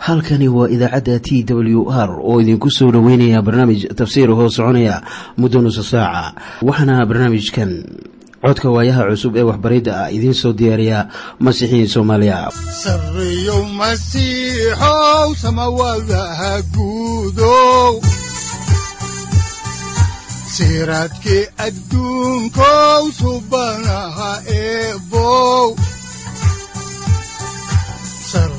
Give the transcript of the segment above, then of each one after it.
halkani waa idaacadda t w r oo idinku soo dhoweynaya barnaamij tafsiir hoo soconaya muddo nusa saaca waxaana barnaamijkan codka waayaha cusub ee waxbaridda ah idiin soo diyaariya masiixiin soomaaliya. Guudow siraadkii adduunkow subanaha eebow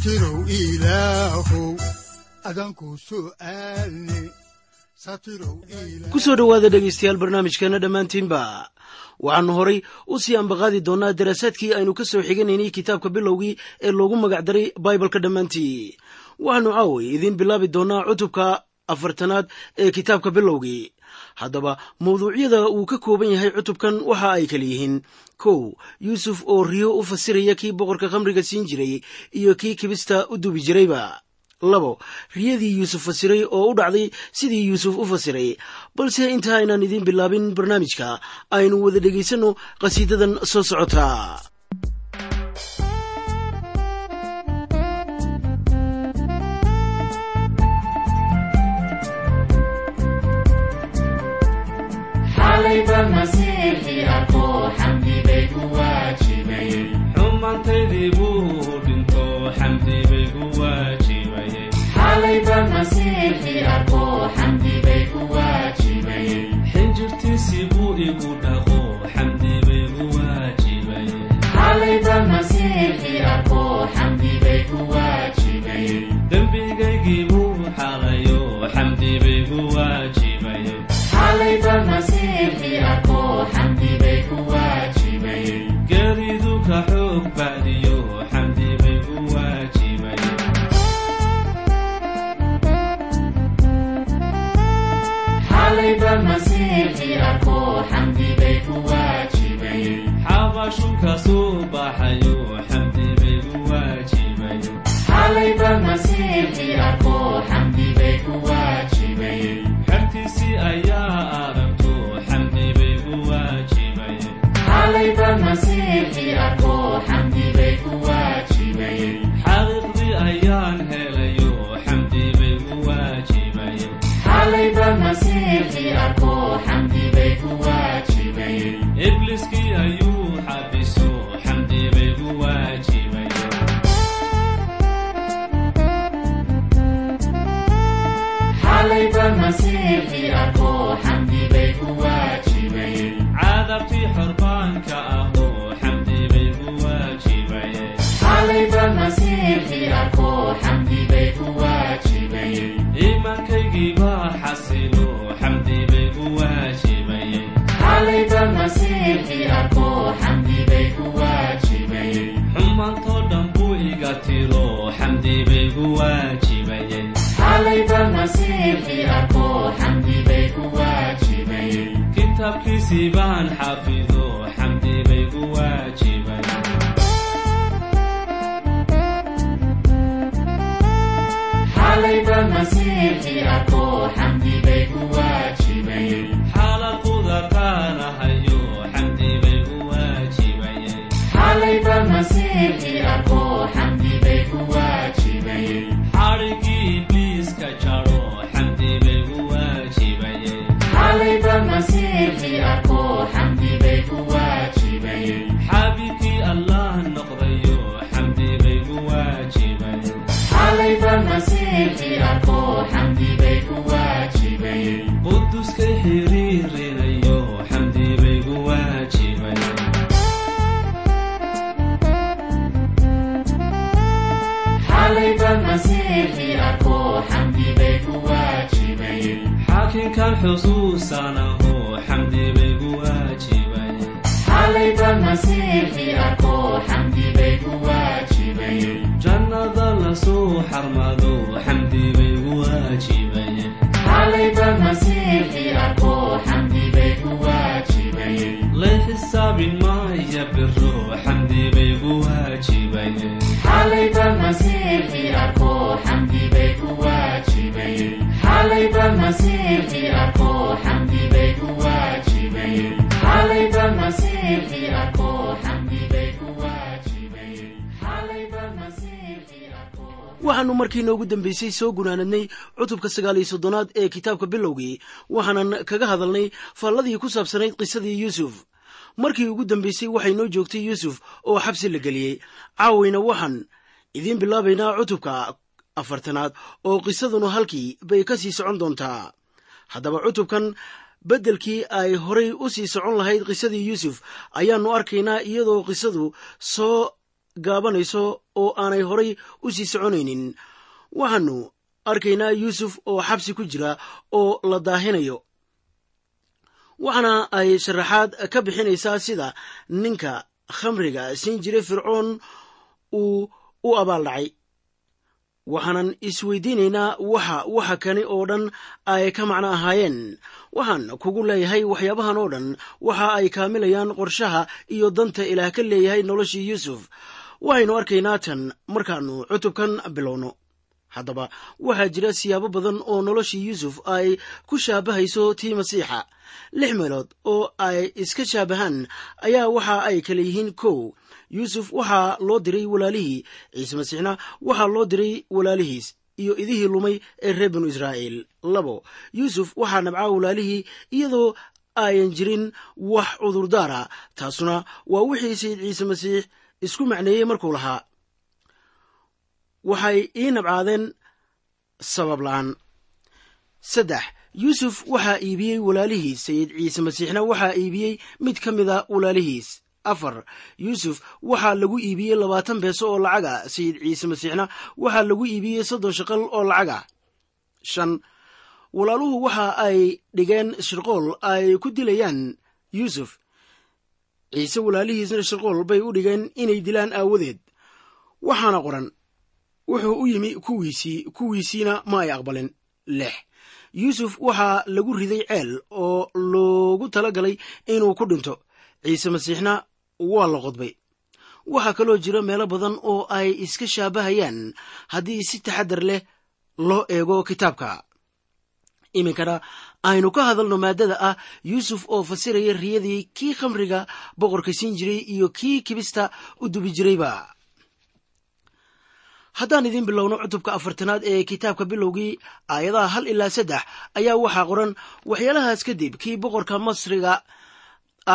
satirow ilaahow adanku su'aalne ku soo dhowaada dhegaystayaal barnaamijkeenna dhammaantiinba. Waxaannu horay u sii ambaqaadi doonnaa daraasaadkii aynu ka soo xiganaynay kitaabka bilowgii ee loogu magacdaray baibalka dhammaantii. Waxaannu caaway idiin bilaabi doonnaa cutubka afartanaad ee kitaabka bilowgii haddaba mawduucyada uu ka kooban yahay cutubkan waxa ay kala yihiin. Kow yuusuf oo riyo u fasiraya kii boqorka khamriga siin jiray iyo kii kibista u dubi jirayba. Labo riyadii yuusuf fasiray oo u dhacday sidii yuusuf u fasiray. Balse inta aynaan idiin bilaabin barnaamijka aynu wada dhegaysanno qhasiidadan soo socota waajibayekitaabkiisii baan xafido xamdi bay gu waajibay xalaquda xarmado xamdi bay gu waajibayeen waxaannu markii noogu dambaysay soo gunaanadnay cutubka sagaal iyo soddonaad ee kitaabka bilowgii waxaanan kaga hadalnay faalladii ku saabsanayd qisadii yuusuf. Markii ugu dambaysay waxay noo joogtay yuusuf oo xabsi la geliyey. Caawayna waxaan idiin bilaabaynaa cutubka afartanaad oo qisaduna halkii bay ka sii socon doontaa. Haddaba cutubkan beddelkii ay horay u sii socon lahayd qisadii yuusuf ayaannu arkaynaa iyadoo qisadu soo gaabanayso oo aanay horay u sii soconaynin. Waxaannu arkaynaa yuusuf oo xabsi ku jira oo la daahinayo. Waxaana ay sharaxaad ka bixinaysaa sida ninka khamriga siin jiray fircoon uu u abaaldhacay waxaanan isweydiinaynaa waxa waxa kani oo dhan ay ka macno ahaayeen. Waxaan kugu leeyahay waxyaabahan oo dhan waxa ay kaamilayaan qorshaha iyo danta ilaah ka leeyahay noloshii yuusuf waxaynu arkaynaa tan markaannu cutubkan bilowno. Haddaba waxaa jira siyaabo badan oo noloshii yuusuf ay ku shaabahayso tii masiixa. Lix meelood oo ay iska shaabahaan ayaa waxa ay kala yihiin kow. Yuusuf waxaa loo diray walaalihii ciise masiixna waxaa loo diray walaalihiis iyo idihii lumay ee reer binu israa'iil. Labo yuusuf waxaa nabcaa walaalihii iyadoo ayan jirin wax cudurdaara taasuna waa wixii sayid ciise masiix isku macneeyey markuu lahaa waxay ii nabcaadeen sabab la'aan. Saddex yuusuf waxaa iibiyey walaalihii sayid ciise masiixna waxaa iibiyey mid ka mida walaalihiis. Afar yuusuf waxaa lagu iibiyey labaatan beeso oo lacaga sayid ciise masiixna waxaa lagu iibiyey soddon shaqal oo lacaga shan walaaluhu waxa ay dhigeen shirqool ay ku dilayaan yuusuf ciise walaalihiisna shirqool bay u dhigeen inay dilaan aawadeed. Waxaana qoran wuxuu u yimi kuwiisii kuwiisiina ma ay aqbalin. Lix yuusuf waxaa lagu riday ceel oo loogu tala galay inuu ku dhinto ciise masiixna waa la qodbay. Waxaa kaloo jira meelo badan oo ay iska shaabahayaan haddii si taxadar leh loo eego kitaabka iminkana aynu ka hadalno maaddada ah yuusuf oo fasiraya riyadii kii khamriga boqorka siin jiray iyo kii kibista u dubi jirayba haddaan idiin bilowno cutubka afartanaad ee kitaabka bilowgii aayadaha hal ilaa saddex ayaa waxaa qoran waxyaalahaas kadib kii boqorka masriga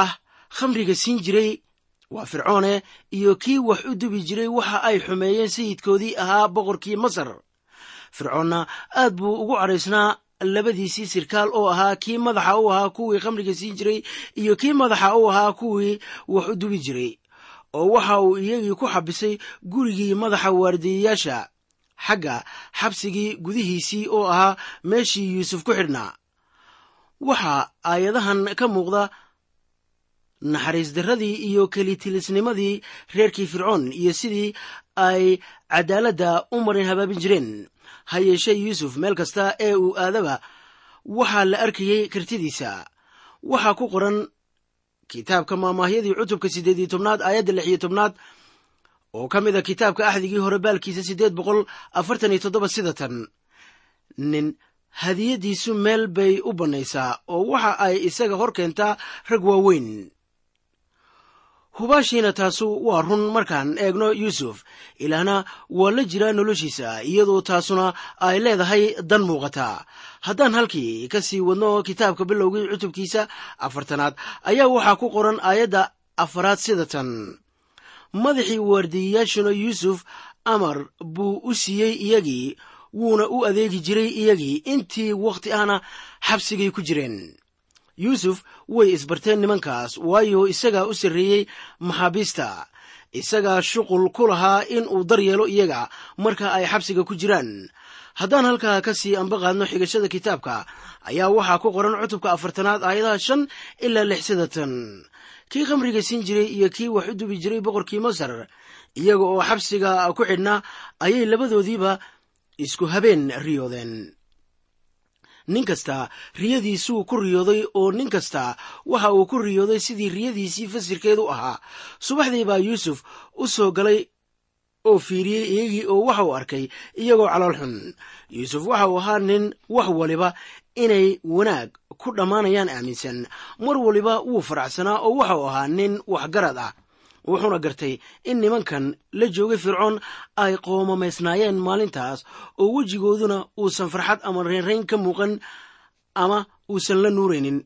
ah khamriga siin jiray waa fircoone iyo kii wax u dubi jiray waxa ay xumeeyeen sayidkoodii ahaa boqorkii masar. Fircoonna aad buu ugu cadhaysnaa labadiisii sirkaal oo ahaa kii madaxa u ahaa kuwii khamriga siin jiray iyo kii madaxa u ahaa kuwii wax u dubi jiray. Oo waxa uu iyagii ku xabisay gurigii madaxa waardiyayaasha xagga xabsigii gudihiisii oo ahaa meeshii yuusuf ku xidhnaa waxaa aayadahan ka muuqda naxariis darradii iyo kelitilisnimadii reerkii fircoon iyo sidii ay cadaaladda u marin habaabin jireen ha yeeshee yuusuf meel kasta ee uu aadaba waxaa la arkayey kartidiisa. Waxaa ku qoran kitaabka maamaahyadii cutubka siddeed iyo tobnaad aayadda lix iyo tobnaad oo ka mid a kitaabka axdigii hore baalkiisa siddeed boqol afartan iyo toddoba sida tan. Nin hadiyaddiisu meel bay u bannaysaa oo waxa ay isaga hor keentaa rag waaweyn hubaashiina taasu waa run markaan eegno yuusuf. Ilaahna waa la jiraa noloshiisa iyadoo taasuna ay leedahay dan muuqata. Haddaan halkii ka sii wadno kitaabka bilowgii cutubkiisa afartanaad ayaa waxaa ku qoran aayadda afaraad sida tan. Madaxii waardiyayaashuna yuusuf amar buu u siiyey iyagii wuuna u adeegi jiray iyagii intii wakhti ahna xabsigay ku jireen yuusuf way isbarteen nimankaas waayo isagaa u sarreeyey maxaabiista isagaa shuqul ku lahaa in uu daryeelo iyaga marka ay xabsiga ku jiraan. Haddaan halkaa ka sii anba qaadno xigashada kitaabka ayaa waxaa ku qoran cutubka afartanaad aayadaha shan ilaa lix sidatan kii khamriga siin jiray iyo kii wax u dubi jiray boqorkii masar iyaga oo xabsiga ku xidhnaa ayay labadoodiiba isku habeen riyoodeen nin kasta riyadiisuu ku riyooday oo nin kasta waxa uu ku riyooday sidii riyadiisii fasirkeedu ahaa. Subaxdii baa yuusuf u soo galay oo fiiriyey iyagii oo waxa uu arkay iyagoo calool xun. Yuusuf waxa uu ahaa nin wax waliba inay wanaag ku dhammaanayaan aaminsan. Mar waliba wuu faraxsanaa oo waxa uu ahaa nin waxgarad ah wuxuuna gartay in nimankan la joogay fircoon ay qoomamaysnaayeen maalintaas oo wejigooduna uusan farxad ama reynrayn ka muuqan ama uusan la nuuraynin.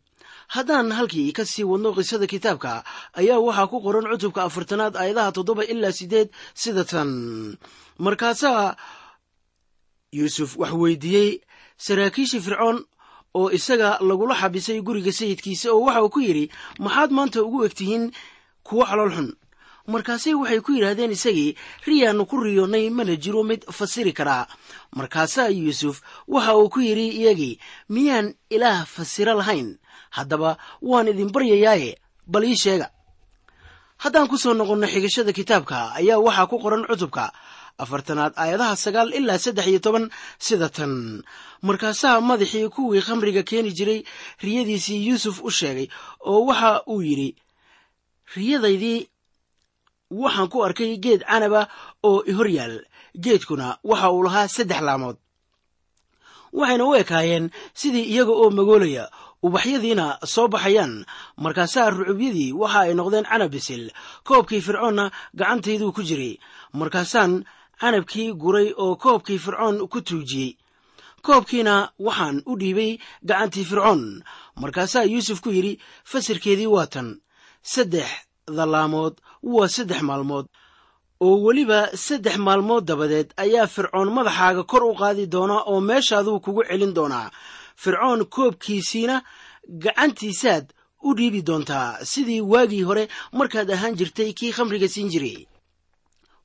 Haddaan halkii ka sii wadno qisada kitaabka ayaa waxaa ku qoran cutubka afartanaad aayadaha toddoba ilaa siddeed sida tan. Markaasaa yuusuf wax weydiiyey saraakiishii fircoon oo isaga lagula xabisay guriga sayidkiisa oo waxa uu ku yidhi maxaad maanta ugu egtihiin kuwo calool xun markaasay waxay ku yidhaahdeen isagii riyaannu ku riyoonnay mana jiro mid fasiri karaa markaasaa yuusuf waxa uu ku yidhi iyagii miyaan ilaah fasiro lahayn? Haddaba waan idin baryayaaye bal ii sheega. Haddaan ku soo noqonno xigashada kitaabka ayaa waxaa ku qoran cutubka afartanaad aayadaha sagaal ilaa saddex iyo toban sida tan. Markaasaa madaxii kuwii khamriga keeni jiray riyadiisii yuusuf u sheegay oo waxa uu yidhi riyadaydii waxaan ku arkay geed canaba oo i hor yaal. Geedkuna waxa uu lahaa saddex laamood. Waxayna u ekaayeen sidii iyaga oo magoolaya ubaxyadiina soo baxayaan. Markaasaa rucubyadii waxa ay noqdeen canab bisil. Koobkii fircoonna gacantayduu ku jiray. Markaasaan canabkii guray oo koobkii fircoon ku tuujiyey. Koobkiina waxaan u dhiibay gacantii fircoon. Markaasaa yuusuf ku yidhi fasirkeedii waa tan. Saddexda laamood waa saddex maalmood oo weliba saddex maalmood dabadeed ayaa fircoon madaxaaga kor u qaadi doonaa oo meeshaaduu kugu celin doonaa fircoon koobkiisiina gacantiisaad u dhiibi doontaa sidii waagii hore markaad ahaan jirtay kii khamriga siin jiray.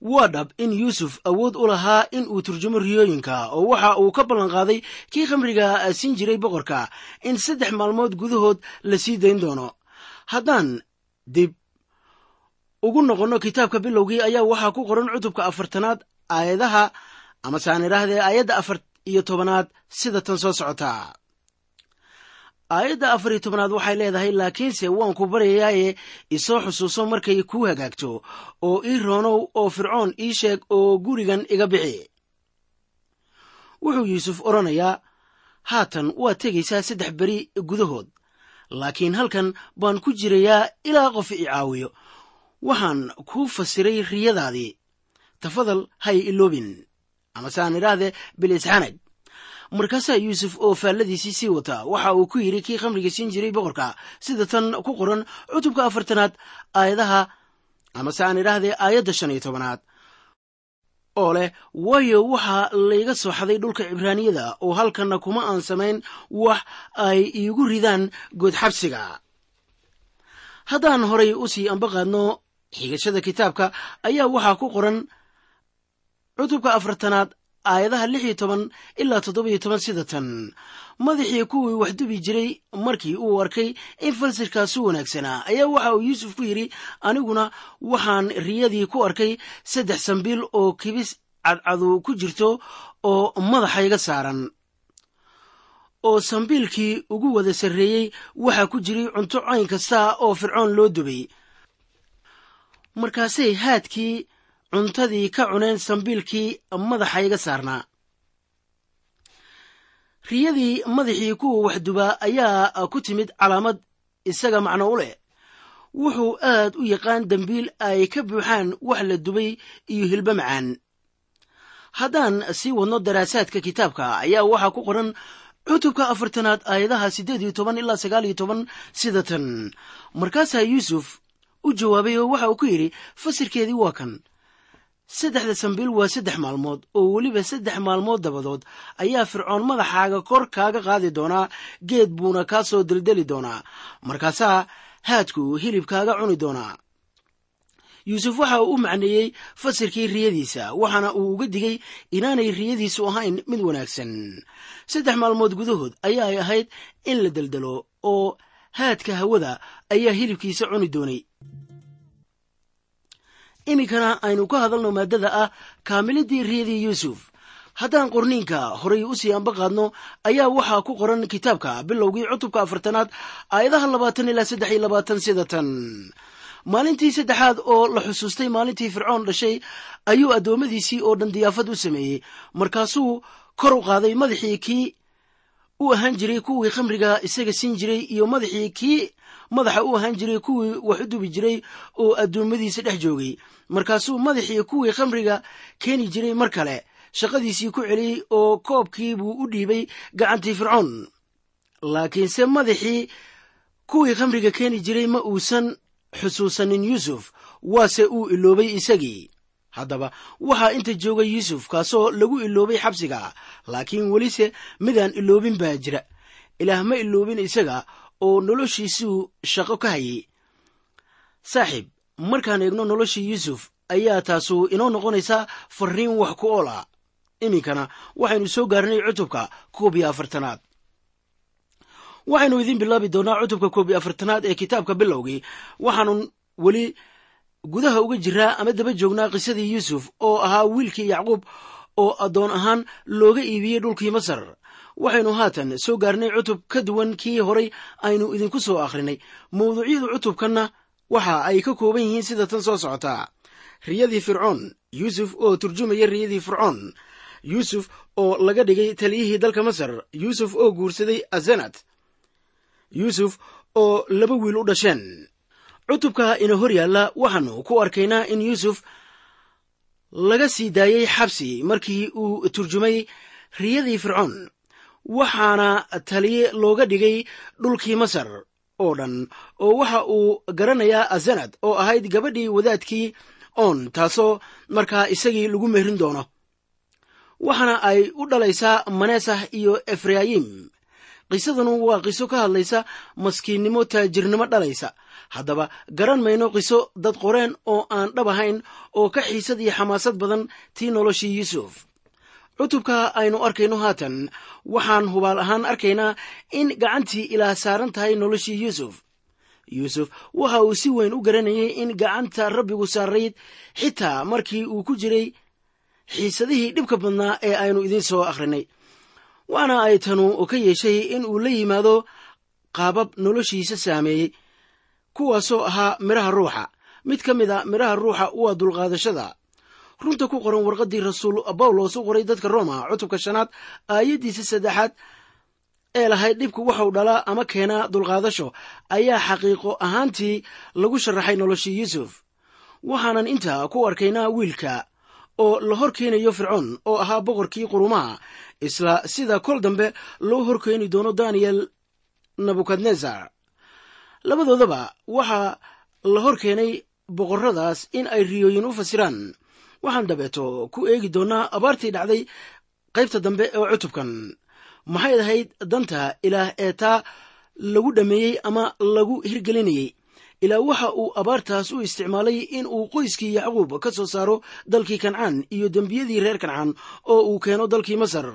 Waa dhab in yuusuf awood u lahaa in uu turjumo riyooyinka oo waxa uu ka ballanqaaday kii khamriga siin jiray boqorka in saddex maalmood gudahood la sii dayn doono. Haddaan dib ugu noqonno kitaabka bilowgii ayaa waxaa ku qoran cutubka afartanaad aayadaha ama saan idhaahdee aayadda afar iyo tobanaad sida tan soo socotaa aayadda afar iyo tobanaad waxay leedahay laakiinse waan ku baryayaaye isoo xusuuso markay kuu hagaagto oo ii roonow oo fircoon ii sheeg oo gurigan iga bixi. Wuxuu yuusuf odhanayaa haatan waad tegaysaa saddex beri gudahood laakiin halkan baan ku jirayaa ilaa qof i caawiyo waxaan kuu fasiray riyadaadii. Tafadal hay iloobin ama saan idhaahdee bilisxanag markaasaa yuusuf oo faalladiisii sii wataa waxa uu ku yidhi kii khamriga siin jiray boqorka sida tan ku qoran cutubka afartanaad aayadaha ama saan idhaahdee aayadda shan iyo tobanaad. Oo leh waayo waxaa layga soo xaday dhulka cibraaniyada oo halkanna kuma aan samayn wax ay iigu ridaan good xabsiga haddaan horay u sii amba qaadno xigashada kitaabka ayaa waxaa ku qoran cutubka afartanaad aayadaha lix iyo toban ilaa toddobiyo toban sida tan. Madaxii kuwii wax dubi jiray markii uu arkay in falsirkaasu wanaagsanaa ayaa waxa uu yuusuf ku yidhi aniguna waxaan riyadii ku arkay saddex sambiil oo kibis cadcadu ku jirto oo madaxayga saaran oo sambiilkii ugu wada sarreeyey waxaa ku jiray cunto cayn kasta oo fircoon loo dubay markaasay haadkii cuntadii ka cuneen sambiilkii madaxayga saarnaa. Riyadii madaxii kuwa wax dubaa ayaa ku timid calaamad isaga macno u leh. Wuxuu aad u yaqaan dembiil ay ka buuxaan wax la dubay iyo hilbo macaan. Haddaan sii wadno daraasaadka kitaabka ayaa waxaa ku qoran cutubka afartanaad aayadaha siddeed iyo toban ilaa sagaal iyo toban sida tan. Markaasaa yuusuf u jawaabay oo waxa uu ku yidhi fasirkeedii waa kan. Saddexda sambiil waa saddex maalmood oo weliba saddex maalmood dabadood ayaa fircoon madaxaaga kor kaaga qaadi doonaa geed buuna kaa soo deldeli doonaa markaasaa haadku hilibkaaga cuni doonaa yuusuf waxa uu u macneeyey fasirkii riyadiisa waxaana uu uga digay inaanay riyadiisu ahayn mid wanaagsan. Saddex maalmood gudahood ayaay ahayd in la deldelo oo haadka hawada ayaa hilibkiisa cuni doonay iminkana aynu ka hadalno maadada ah kaamilidii riyadii yuusuf. Haddaan qorniinka horay u sii anba qaadno ayaa waxaa ku qoran kitaabka bilowgii cutubka afartanaad aayadaha labaatan ilaa saddex iyo labaatan sida tan. Maalintii saddexaad oo la xusuustay maalintii fircoon dhashay ayuu addoommadiisii oo dhan diyaafad u sameeyey. Markaasuu kor u qaaday madaxii kii u ahaan jiray kuwii khamriga isaga siin jiray iyo madaxii kii madaxa u ahaan jiray kuwii wax u dubi jiray oo addoommadiisa dhex joogay. Markaasuu madaxii kuwii khamriga keeni jiray mar kale. Shaqadiisii ku celiyey oo koobkii buu u dhiibay gacantii fircoon. Laakiinse madaxii kuwii khamriga keeni jiray ma uusan xusuusanin yuusuf waase uu iloobay isagii. Haddaba waxaa inta joogay yuusuf kaasoo lagu iloobay xabsiga. Laakiin welise midaan iloobin baa jira. Ilaah ma iloobin isaga oo noloshiisuu shaqo ka hayay. Saaxiib markaan eegno noloshii yuusuf ayaa taasu inoo noqonaysaa farriin wax ku ool ah. Iminkana waxaynu soo gaarnay cutubka koob iyo afartanaad. Waxaynu idiin bilaabi doonaa cutubka koob iyo afartanaad ee kitaabka bilowgii. Waxaanu weli gudaha uga jiraa ama daba joognaa qisadii yuusuf oo ahaa wiilkii yacquub oo addoon ahaan looga iibiyey dhulkii masar waxaynu haatan soo gaarnay cutub ka duwan kii horay aynu idinku soo akhrinay. Mawduucyada cutubkanna waxa ay ka kooban yihiin sida tan soo socotaa riyadii fircoon yuusuf oo turjumaya riyadii fircoon. Yuusuf oo laga dhigay taliyihii dalka masar. Yuusuf oo guursaday azanat yuusuf oo laba wiil u dhasheen. Cutubka ina hor yaalla waxaanu ku arkaynaa in yuusuf laga sii daayey xabsi markii uu turjumay riyadii fircoon waxaana taliye looga dhigay dhulkii masar oo dhan oo waxa uu garanayaa azanad oo ahayd gabadhii wadaadkii oon taasoo markaa isagii lagu mehrin doono. Waxaana ay u dhalaysaa manesah iyo efraayim. Qisadanu waa qiso ka hadlaysa maskiinnimo taajirnimo dhalaysa. Haddaba garan mayno qiso dad qoreen oo aan dhab ahayn oo ka xiisad iyo xamaasad badan tii noloshii yuusuf cutubka aynu arkayno haatan waxaan hubaal ahaan arkaynaa in gacantii ilaah saaran tahay noloshii yuusuf. Yuusuf waxa uu si weyn u garanayay in gacanta rabbigu saarayd xitaa markii uu ku jiray xiisadihii dhibka badnaa ee aynu idiin soo akhrinay waana ay tanu ka yeeshay in uu la yimaado qaabab noloshiisa saameeyey kuwaasoo ahaa midhaha ruuxa. Mid ka mid a midhaha ruuxa waa dulqaadashada runta ku qoran warqaddii rasuul bawlos u qoray dadka rooma. Cutubka shanaad aayaddiisa saddexaad ee lahayd dhibku waxau dhalaa ama keenaa dulqaadasho ayaa xaqiiqo ahaantii lagu sharaxay noloshii yuusuf. Waxaanan intaa ku arkaynaa wiilka oo la hor keenayo fircoon oo ahaa boqorkii qurumaha isla sida kol dambe loo hor keeni doono daniyel nebukadnesar labadoodaba waxaa la hor keenay boqorradaas in ay riyooyin u fasiraan waxaan dabeeto ku eegi doonnaa abaartii dhacday qaybta dambe ee cutubkan. Maxay ahayd danta ilaah ee taa lagu dhammeeyey ama lagu hirgelinayey? Ilaa waxa uu abaartaas u isticmaalay in uu qoyskii yacquub ka soo saaro dalkii kancaan iyo dembiyadii reer kancaan oo uu keeno dalkii masar.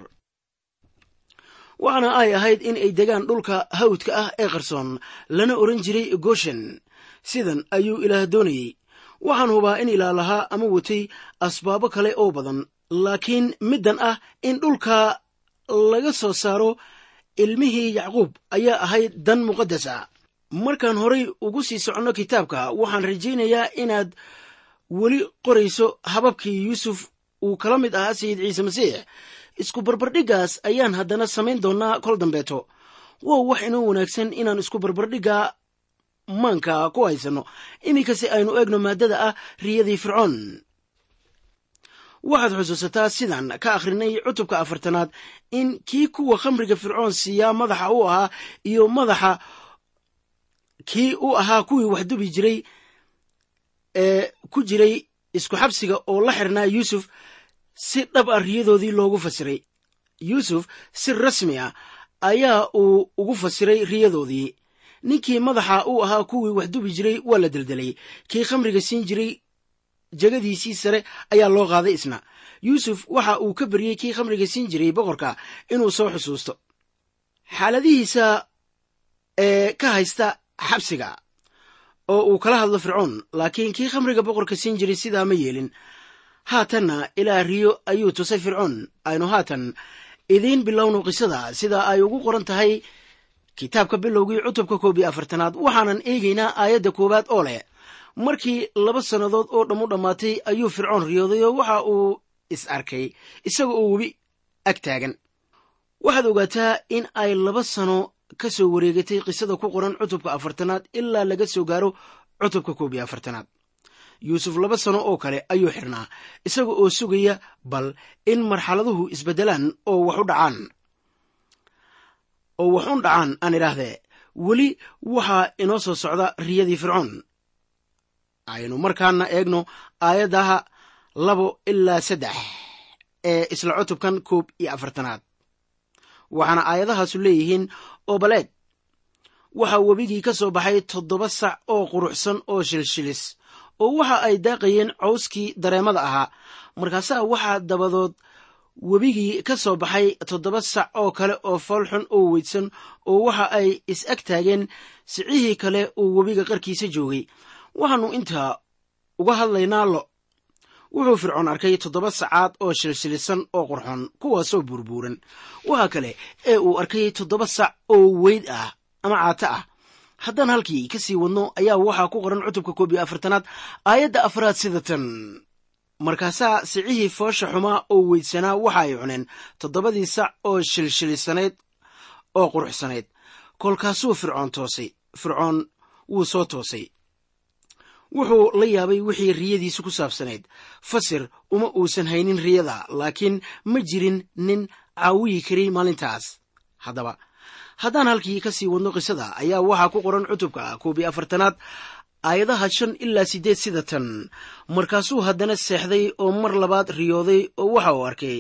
Waxaana ay ahayd in ay degaan dhulka hawdka ah ee qarsoon lana oran jiray goshen. Sidan ayuu ilaah doonayey waxaan hubaa in ilaah lahaa ama watay asbaabo kale oo badan laakiin middan ah in dhulka laga soo saaro ilmihii yacquub ayaa ahayd dan muqaddasa markaan horay ugu sii soconno kitaabka waxaan rajaynayaa inaad weli qorayso hababkii yuusuf uu kala mid ahaa sayid ciise masiix. Isku barbardhiggaas ayaan haddana samayn doonnaa kol dambeeto. Wow wax inoo wanaagsan inaan isku barbardhigga maanka ku haysanno iminkase aynu eegno maaddada ah riyadii fircoon. Waxaad xusuusataa sidaan ka akhrinay cutubka afartanaad in kii kuwa khamriga fircoon siiyaa madaxa u ahaa iyo madaxa kii u ahaa kuwii wax dubi jiray ee ku jiray isku xabsiga oo la xirnaa yuusuf si dhab ah riyadoodii loogu fasiray. Yuusuf si rasmi ah ayaa uu ugu fasiray riyadoodii ninkii madaxa uu ahaa kuwii wax dubi jiray waa la deldelay kii khamriga siin jiray jegadiisii sare ayaa loo qaaday isna. Yuusuf waxa uu ka baryey kii khamriga siin jiray boqorka inuu soo xusuusto. Xaaladihiisa ee ka haysta xabsiga oo uu kala hadlo fircoon laakiin kii khamriga boqorka siin jiray sidaa ma yeelin. Haatanna ilaa riyo ayuu tusay fircoon aynu haatan idiin bilowno qisada sida ay ugu qoran tahay kitaabka bilowgii cutubka koob iyo afartanaad waxaanan eegaynaa aayadda koowaad oo leh markii laba sannadood oo dhammu dhammaatay ayuu fircoon riyooday oo waxa uu is arkay isaga oo webi ag taagan. Waxaad ogaataa in ay laba sano ka soo wareegatay qisada ku qoran cutubka afartanaad ilaa laga soo gaaro cutubka koob iyo afartanaad. Yuusuf laba sano oo kale ayuu xirnaa isaga oo sugaya bal in marxaladuhu isbeddelaan oo wax u dhacaan oo wax un dhacaan aan idhaahdee weli waxaa inoo soo socda riyadii fircoon. Aynu markaana eegno aayadaha labo ilaa saddex ee isla cutubkan koob iyo afartanaad. Waxaana aayadahaasu leeyihiin oo baleeg waxaa webigii ka soo baxay toddoba sac oo quruxsan oo shilshilis oo waxa ay daaqayeen cawskii dareemada ahaa. Markaasaa waxaa dabadood webigii ka soo baxay toddoba sac oo kale oo foolxun oo weydsan oo waxa ay is ag taageen sicihii kale uu webiga qarkiisa joogay. Waxaannu intaa uga hadlaynaa lo. Wuxuu fircoon arkay toddoba sacaad oo shilshilisan oo qurxon kuwaasoo buurbuuran waxa kale ee uu arkay toddoba sac oo weyd ah ama caato ah. Haddaan halkii ka sii wadno ayaa waxaa ku qoran cutubka koob iyo afartanaad aayadda afraad sida tan markaasaa sicihii foosha xumaa oo weydsanaa waxa ay cuneen toddobadii sac oo shilshilisanayd oo quruxsanayd kolkaasuu fircoon toosay. Fircoon wuu soo toosay. Wuxuu la yaabay wixii riyadiisu ku saabsanayd fasir uma uusan haynin riyada laakiin ma jirin nin caawiyi karay maalintaas. Haddaba haddaan halkii ka sii wadno qisada ayaa waxaa ku qoran cutubka koob iyo afartanaad aayadaha shan ilaa siddeed sida tan. Markaasuu haddana seexday oo mar labaad riyooday oo waxa uu arkay.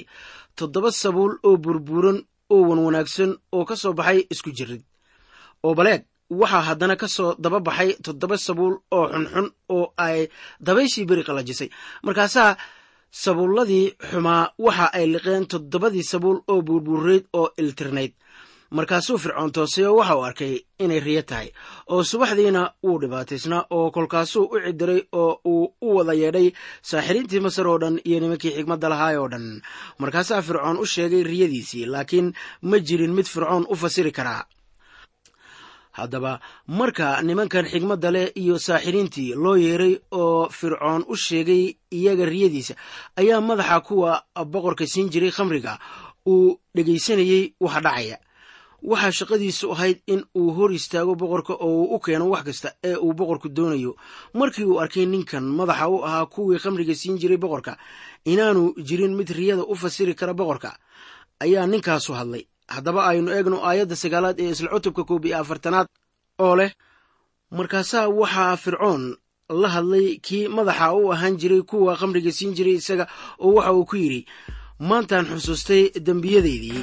Toddoba sabuul oo burbuuran oo wanwanaagsan oo ka soo baxay isku jirid. Oo baleeg waxaa haddana ka soo daba baxay toddoba sabuul oo xunxun oo ay dabayshii beri qallajisay markaasaa sabuulladii xumaa waxa ay liqeen toddobadii sabuul oo buurbuureyd oo iltirnayd markaasuu fircoon toosay oo waxa uu arkay inay riyo tahay oo subaxdiina wuu dhibaataysnaa oo kolkaasuu u cidiray oo uu u wada yeedhay saaxiriintii masar oo dhan iyo nimankii xigmadda lahaay oo dhan. Markaasaa fircoon u sheegay riyadiisii laakiin ma jirin mid fircoon u fasiri karaa haddaba marka nimankan xigmadda leh iyo saaxiriintii loo yeeray oo fircoon u sheegay iyaga riyadiisa ayaa madaxa kuwa boqorka siin jiray khamriga uu dhegaysanayey waxa dhacaya waxaa shaqadiisu ahayd in uu hor istaago boqorka oo uu u keeno wax kasta ee uu boqorku doonayo. Markii uu arkay ninkan madaxa u ahaa kuwii khamriga siin jiray boqorka inaanu jirin mid riyada u fasiri kara boqorka ayaa ninkaasu hadlay. Haddaba aynu eegno aayadda sagaalaad ee isla cutubka koob iyo afartanaad oo leh markaasaa waxaa fircoon la hadlay kii madaxa u ahaan jiray kuwa khamriga siin jiray isaga oo waxa uu ku yidhi maantaan xusuustay dembiyadaydii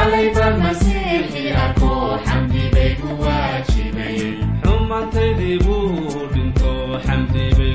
xalayba masiixi arkoo xamdi bay ku waajibayeen xumaantaydii buu dhinto xamdi bay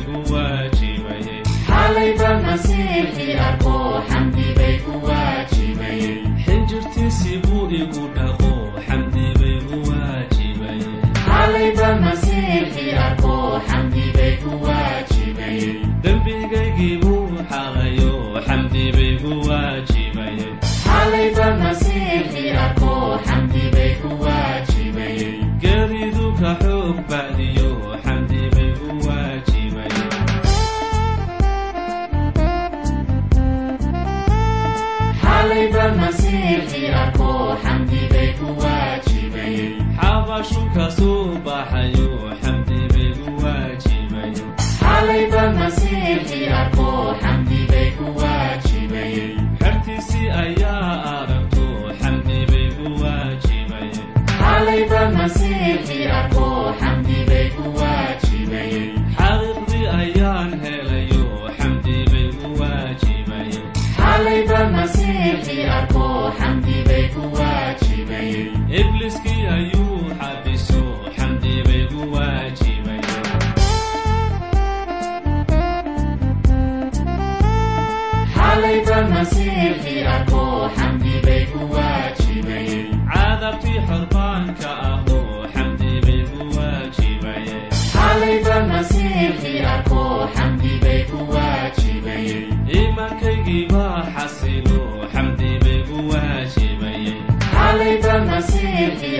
xalayba masiixi masiixi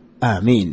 aamiin